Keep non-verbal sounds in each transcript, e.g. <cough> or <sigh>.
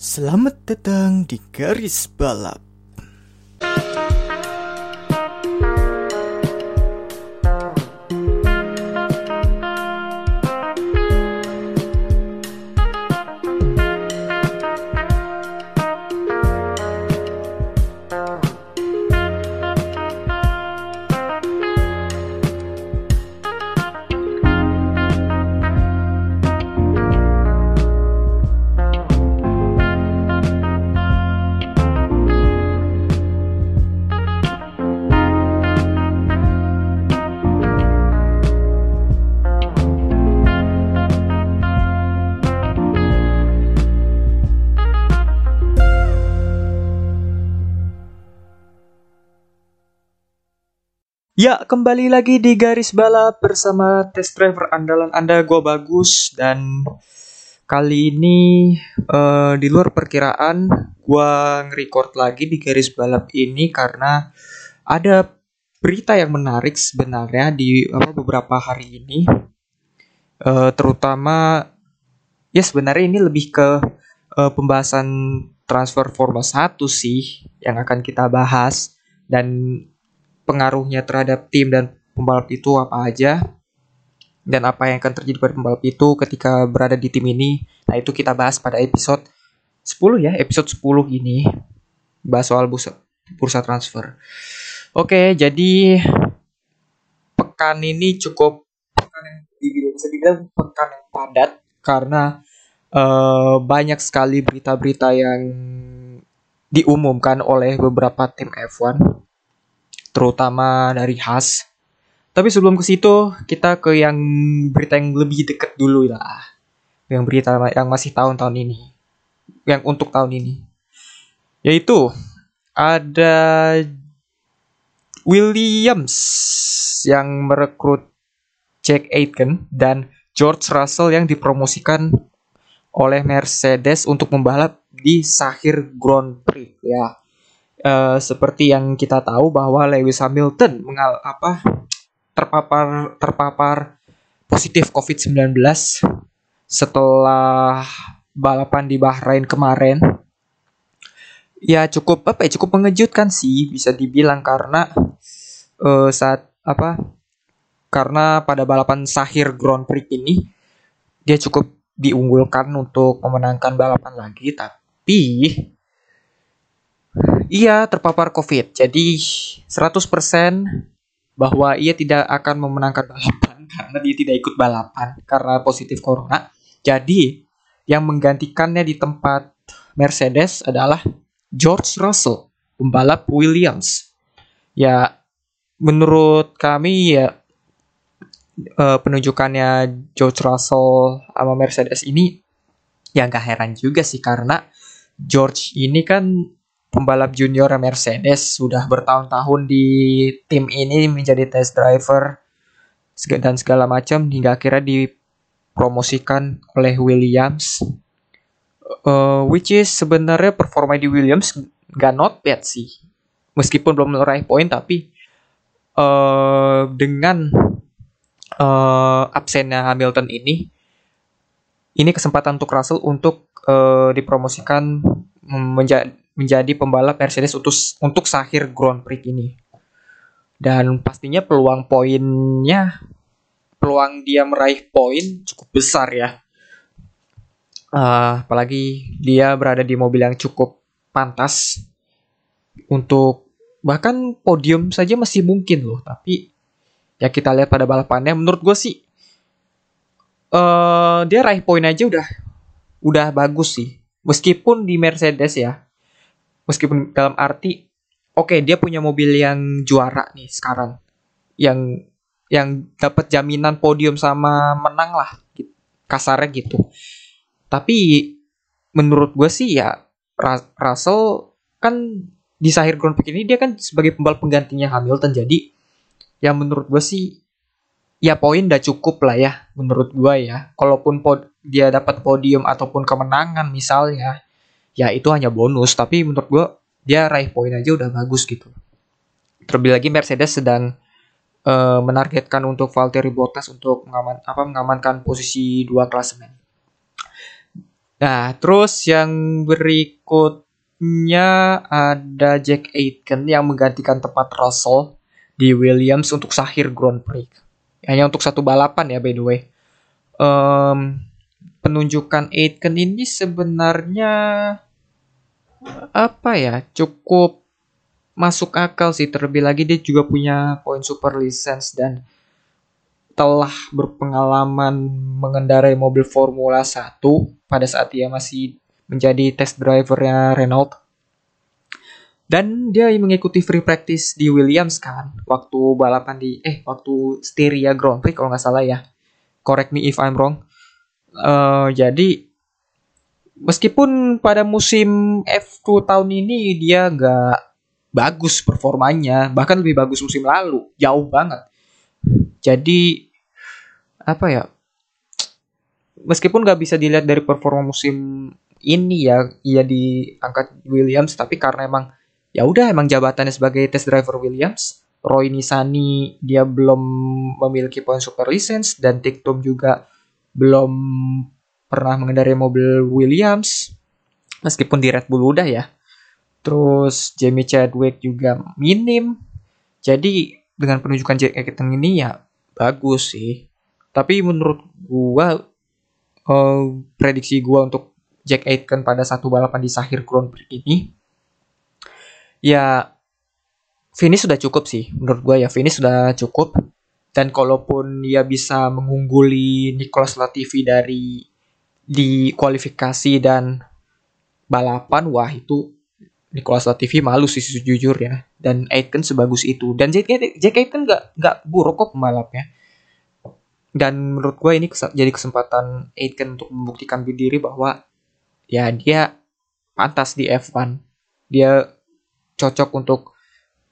Selamat datang di garis balap. Ya, kembali lagi di garis balap bersama test driver andalan Anda, gua bagus dan kali ini eh, di luar perkiraan gua nge-record lagi di garis balap ini karena ada berita yang menarik sebenarnya di apa beberapa hari ini. Eh, terutama ya sebenarnya ini lebih ke eh, pembahasan transfer Formula 1 sih yang akan kita bahas dan pengaruhnya terhadap tim dan pembalap itu apa aja dan apa yang akan terjadi pada pembalap itu ketika berada di tim ini. Nah, itu kita bahas pada episode 10 ya, episode 10 ini. Bahas soal bursa, bursa transfer. Oke, jadi pekan ini cukup pekan yang bisa dibilang pekan yang padat karena eh, banyak sekali berita-berita yang diumumkan oleh beberapa tim F1 terutama dari Haas. Tapi sebelum ke situ, kita ke yang berita yang lebih deket dulu lah. Yang berita yang masih tahun-tahun ini. Yang untuk tahun ini. Yaitu ada Williams yang merekrut Jack Aitken dan George Russell yang dipromosikan oleh Mercedes untuk membalap di Sahir Grand Prix ya uh, seperti yang kita tahu bahwa Lewis Hamilton mengal apa terpapar terpapar positif COVID-19 setelah balapan di Bahrain kemarin. Ya cukup apa ya cukup mengejutkan sih bisa dibilang karena uh, saat apa karena pada balapan Sahir Grand Prix ini dia cukup diunggulkan untuk memenangkan balapan lagi tapi ia terpapar COVID. Jadi 100% bahwa ia tidak akan memenangkan balapan <laughs> karena dia tidak ikut balapan karena positif corona. Jadi yang menggantikannya di tempat Mercedes adalah George Russell, pembalap Williams. Ya menurut kami ya uh, penunjukannya George Russell sama Mercedes ini ya nggak heran juga sih karena George ini kan pembalap junior Mercedes sudah bertahun-tahun di tim ini menjadi test driver dan segala macam hingga akhirnya dipromosikan oleh Williams. Uh, which is sebenarnya performa di Williams gak not bad sih. Meskipun belum meraih poin tapi uh, dengan uh, absennya Hamilton ini ini kesempatan untuk Russell untuk uh, dipromosikan menjadi menjadi pembalap Mercedes untuk untuk Sahir Grand Prix ini. Dan pastinya peluang poinnya peluang dia meraih poin cukup besar ya. Uh, apalagi dia berada di mobil yang cukup pantas untuk bahkan podium saja masih mungkin loh. Tapi ya kita lihat pada balapannya menurut gue sih uh, dia raih poin aja udah udah bagus sih. Meskipun di Mercedes ya, meskipun dalam arti oke okay, dia punya mobil yang juara nih sekarang yang yang dapat jaminan podium sama menang lah kasarnya gitu. Tapi menurut gue sih ya Russell kan di Sahir Grand Prix ini dia kan sebagai pembalap penggantinya Hamilton jadi yang menurut gue sih ya poin udah cukup lah ya menurut gue ya. Kalaupun dia dapat podium ataupun kemenangan misalnya ya itu hanya bonus tapi menurut gue dia raih poin aja udah bagus gitu terlebih lagi Mercedes sedang uh, menargetkan untuk Valtteri Bottas untuk mengaman apa mengamankan posisi dua klasemen Nah, terus yang berikutnya ada Jack Aitken yang menggantikan tempat Russell di Williams untuk Sahir Grand Prix. Hanya untuk satu balapan ya by the way. Um, penunjukan Aitken ini sebenarnya apa ya cukup masuk akal sih terlebih lagi dia juga punya poin super license dan telah berpengalaman mengendarai mobil Formula 1 pada saat dia masih menjadi test drivernya Renault. Dan dia mengikuti free practice di Williams kan, waktu balapan di eh waktu Styria Grand Prix kalau nggak salah ya. Correct me if I'm wrong. Uh, jadi meskipun pada musim F2 tahun ini dia nggak bagus performanya, bahkan lebih bagus musim lalu, jauh banget. Jadi apa ya? Meskipun nggak bisa dilihat dari performa musim ini ya, ia diangkat Williams, tapi karena emang ya udah emang jabatannya sebagai test driver Williams, Roy Nisani dia belum memiliki poin super license dan Tiktum juga belum pernah mengendarai mobil Williams meskipun di Red Bull udah ya. Terus Jamie Chadwick juga minim. Jadi dengan penunjukan Jack Aitken ini ya bagus sih. Tapi menurut gua uh, prediksi gua untuk Jack Aitken pada satu balapan di Sahir Grand Prix ini ya finish sudah cukup sih menurut gua ya finish sudah cukup dan kalaupun dia bisa mengungguli Nicholas Latifi dari di kualifikasi dan balapan wah itu Nicholas Latifi malu sih sejujurnya. Dan Aitken sebagus itu. Dan Jack, Jack Aitken nggak nggak buruk kok pembalapnya. Dan menurut gue ini kes jadi kesempatan Aitken untuk membuktikan diri bahwa ya dia pantas di F1 dia cocok untuk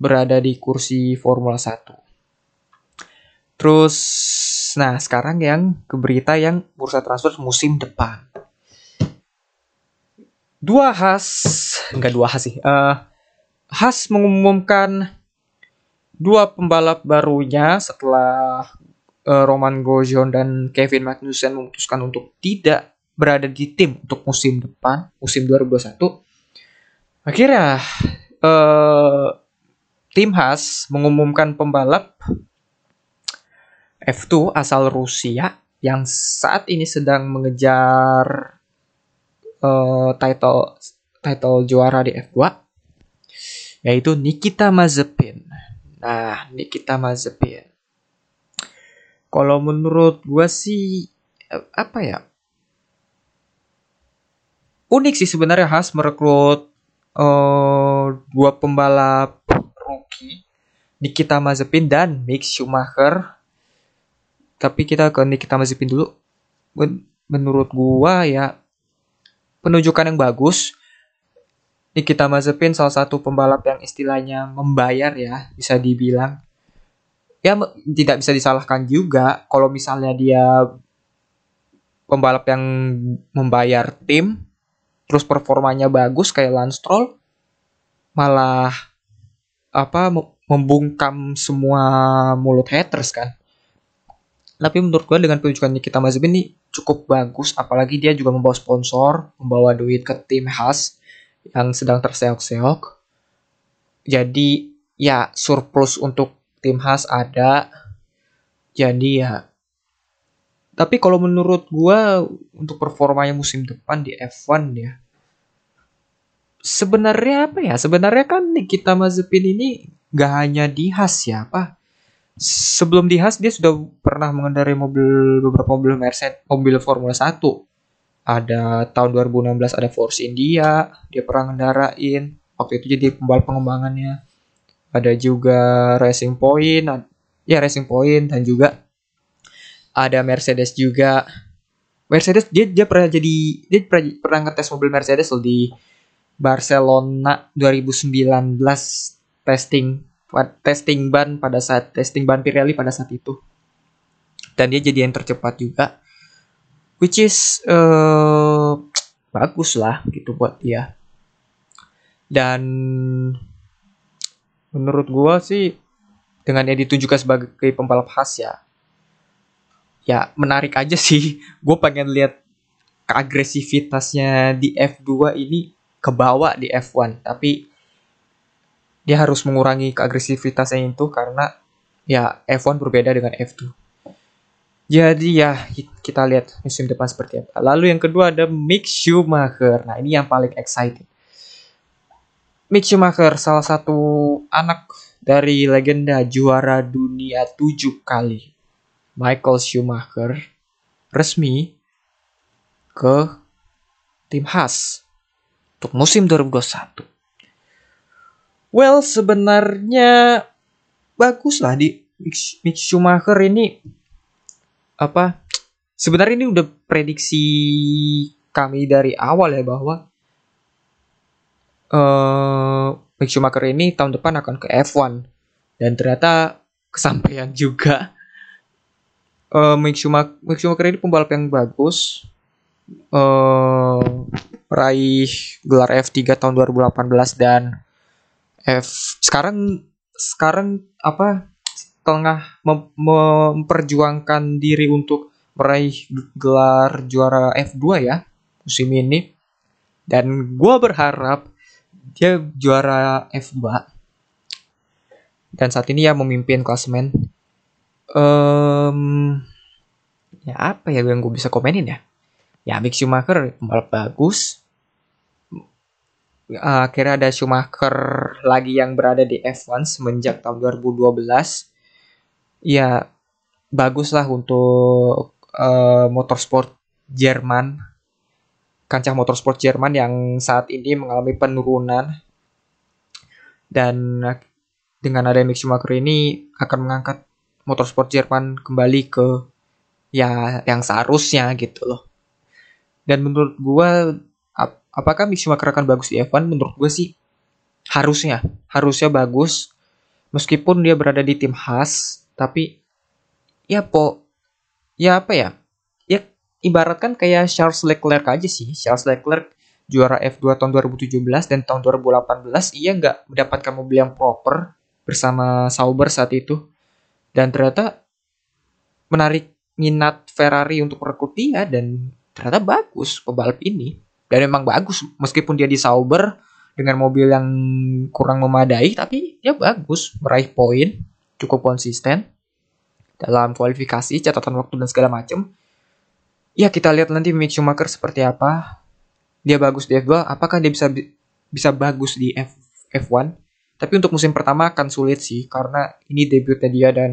berada di kursi Formula 1 terus nah sekarang yang ke berita yang bursa transfer musim depan dua khas nggak dua khas sih uh, khas mengumumkan dua pembalap barunya setelah uh, Roman Grosjean dan Kevin Magnussen memutuskan untuk tidak berada di tim untuk musim depan, musim 2021. Akhirnya uh, tim Haas mengumumkan pembalap F2 asal Rusia yang saat ini sedang mengejar uh, title title juara di F2 yaitu Nikita Mazepin. Nah, Nikita Mazepin kalau menurut gue sih apa ya? Unik sih sebenarnya khas merekrut uh, dua pembalap rookie Nikita Mazepin dan Mick Schumacher. Tapi kita ke Nikita Mazepin dulu. Men menurut gua ya penunjukan yang bagus. Nikita Mazepin salah satu pembalap yang istilahnya membayar ya, bisa dibilang ya tidak bisa disalahkan juga kalau misalnya dia pembalap yang membayar tim terus performanya bagus kayak Lance Stroll malah apa membungkam semua mulut haters kan tapi menurut gue dengan penunjukan Nikita Mazepin ini cukup bagus apalagi dia juga membawa sponsor membawa duit ke tim khas yang sedang terseok-seok. Jadi ya surplus untuk tim khas ada. Jadi ya. Tapi kalau menurut gua untuk performanya musim depan di F1 ya sebenarnya apa ya? Sebenarnya kan Nikita Mazepin ini gak hanya di khas ya apa sebelum di khas dia sudah pernah mengendarai mobil beberapa mobil Mercedes mobil Formula 1 ada tahun 2016 ada Force India dia pernah ngendarain waktu itu jadi pembalap pengembangannya. Ada juga Racing Point ya Racing Point dan juga ada Mercedes juga. Mercedes dia dia pernah jadi dia pernah, pernah ngetes mobil Mercedes loh di Barcelona 2019 testing testing ban pada saat testing ban Pirelli pada saat itu. Dan dia jadi yang tercepat juga. Which is uh, bagus lah gitu buat dia. Dan menurut gua sih dengan dia ditunjukkan sebagai pembalap khas ya ya menarik aja sih. <laughs> Gue pengen lihat keagresivitasnya di F2 ini kebawa di F1 tapi dia harus mengurangi keagresivitasnya itu karena ya F1 berbeda dengan F2 jadi ya kita lihat musim depan seperti apa. Lalu yang kedua ada Mick Schumacher. Nah ini yang paling exciting. Mick Schumacher salah satu anak dari legenda juara dunia tujuh kali. Michael Schumacher resmi ke tim Haas untuk musim 2021. Well, sebenarnya bagus lah di Mick Schumacher ini apa? Sebenarnya ini udah prediksi kami dari awal ya bahwa uh, Mick Schumacher ini tahun depan akan ke F1 dan ternyata kesampaian juga. Uh, Mick Schumacher ini pembalap yang bagus, uh, meraih gelar F3 tahun 2018 dan F. Sekarang sekarang apa tengah mem memperjuangkan diri untuk meraih gelar juara F2 ya musim ini. Dan gue berharap dia juara F2 dan saat ini ya memimpin klasemen. Um, ya apa ya yang gue bisa komenin ya? Ya Mick Schumacher pembalap bagus uh, akhirnya ada Schumacher lagi yang berada di F1 semenjak tahun 2012 ya bagus lah untuk uh, motorsport Jerman. Kancah motorsport Jerman yang saat ini mengalami penurunan. Dan dengan ada Mick Schumacher ini akan mengangkat motorsport Jerman kembali ke ya yang seharusnya gitu loh. Dan menurut gue ap apakah Mick Schumacher akan bagus di F1 menurut gue sih harusnya. Harusnya bagus. Meskipun dia berada di tim khas tapi ya po ya apa ya? Ya ibaratkan kayak Charles Leclerc aja sih. Charles Leclerc juara F2 tahun 2017 dan tahun 2018 ia nggak mendapatkan mobil yang proper bersama Sauber saat itu. Dan ternyata menarik minat Ferrari untuk merekrut dia dan ternyata bagus pebalap ini dan memang bagus meskipun dia di Sauber dengan mobil yang kurang memadai tapi dia bagus meraih poin cukup konsisten dalam kualifikasi catatan waktu dan segala macam ya kita lihat nanti Mick Schumacher seperti apa. Dia bagus di F2 apakah dia bisa bisa bagus di F, F1 tapi untuk musim pertama akan sulit sih karena ini debutnya dia dan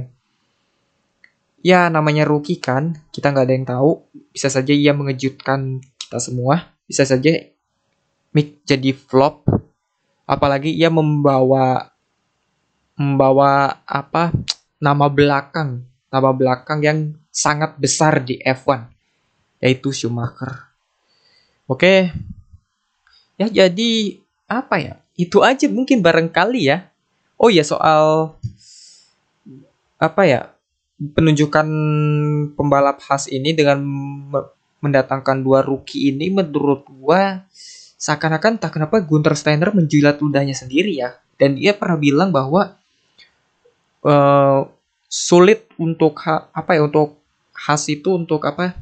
ya namanya rookie kan kita nggak ada yang tahu. Bisa saja ia mengejutkan kita semua bisa saja Mick jadi flop. Apalagi ia membawa membawa apa nama belakang. Nama belakang yang sangat besar di F1 yaitu Schumacher. Oke. Ya jadi apa ya? Itu aja mungkin barangkali ya. Oh ya soal apa ya? Penunjukan pembalap khas ini dengan mendatangkan dua rookie ini menurut gua seakan-akan tak kenapa Gunter Steiner menjilat ludahnya sendiri ya. Dan dia pernah bilang bahwa uh, sulit untuk ha, apa ya untuk khas itu untuk apa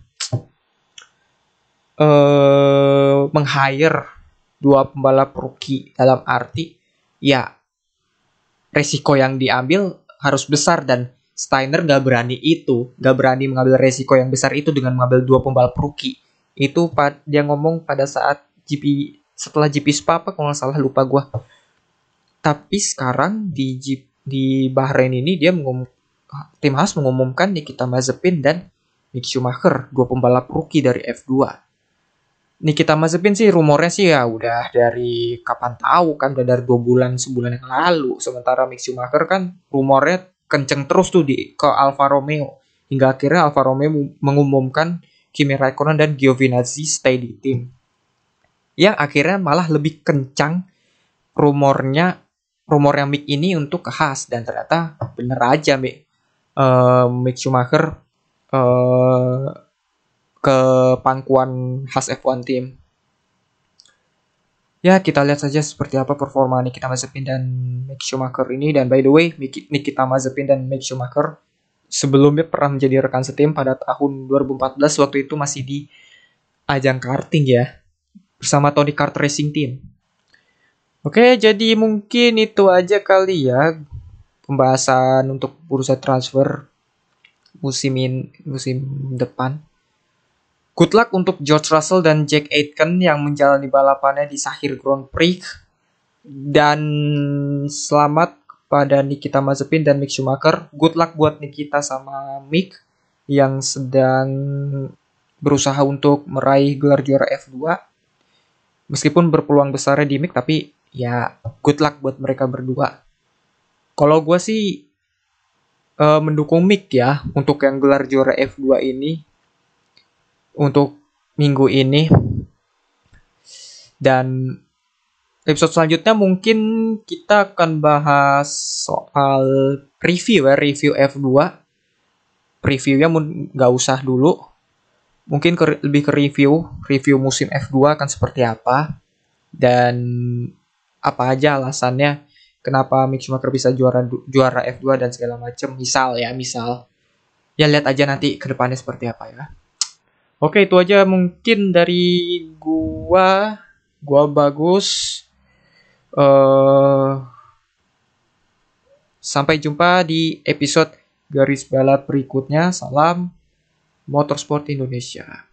uh, meng-hire dua pembalap rookie. Dalam arti ya resiko yang diambil harus besar dan Steiner gak berani itu, gak berani mengambil resiko yang besar itu dengan mengambil dua pembalap rookie. Itu dia ngomong pada saat GP setelah GP Spa apa kalau nggak salah lupa gue. Tapi sekarang di G, di Bahrain ini dia mengum, tim Haas mengumumkan Nikita Mazepin dan Mick Schumacher, dua pembalap rookie dari F2. Nikita Mazepin sih rumornya sih ya udah dari kapan tahu kan udah dari dua bulan sebulan yang lalu. Sementara Mick Schumacher kan rumornya kenceng terus tuh di ke Alfa Romeo. Hingga akhirnya Alfa Romeo mengumumkan Kimi Raikkonen dan Giovinazzi stay di tim. Yang akhirnya malah lebih kencang rumornya rumornya Mick ini untuk ke Haas. Dan ternyata bener aja Mick uh, Mick Schumacher uh, ke pangkuan Haas F1 team ya kita lihat saja seperti apa performa Nikita Mazepin dan Mick Schumacher ini dan by the way Nikita Mazepin dan Mick Schumacher sebelumnya pernah menjadi rekan setim pada tahun 2014 waktu itu masih di ajang karting ya bersama Tony Kart Racing Team. Oke, jadi mungkin itu aja kali ya pembahasan untuk bursa transfer musim in, musim depan. Good luck untuk George Russell dan Jack Aitken yang menjalani balapannya di Sahir Grand Prix. Dan selamat kepada Nikita Mazepin dan Mick Schumacher. Good luck buat Nikita sama Mick yang sedang berusaha untuk meraih gelar juara F2. Meskipun berpeluang besarnya di Mick, tapi ya good luck buat mereka berdua. Kalau gue sih uh, mendukung Mick ya untuk yang gelar juara F2 ini untuk minggu ini. Dan episode selanjutnya mungkin kita akan bahas soal review ya, review F2. Previewnya nggak usah dulu. Mungkin ke, lebih ke review, review musim F2 akan seperti apa. Dan apa aja alasannya kenapa Mick Schumacher bisa juara juara F2 dan segala macam. Misal ya, misal. Ya lihat aja nanti ke depannya seperti apa ya. Oke, itu aja mungkin dari gua. Gua bagus. Uh, sampai jumpa di episode garis balap berikutnya. Salam Motorsport Indonesia.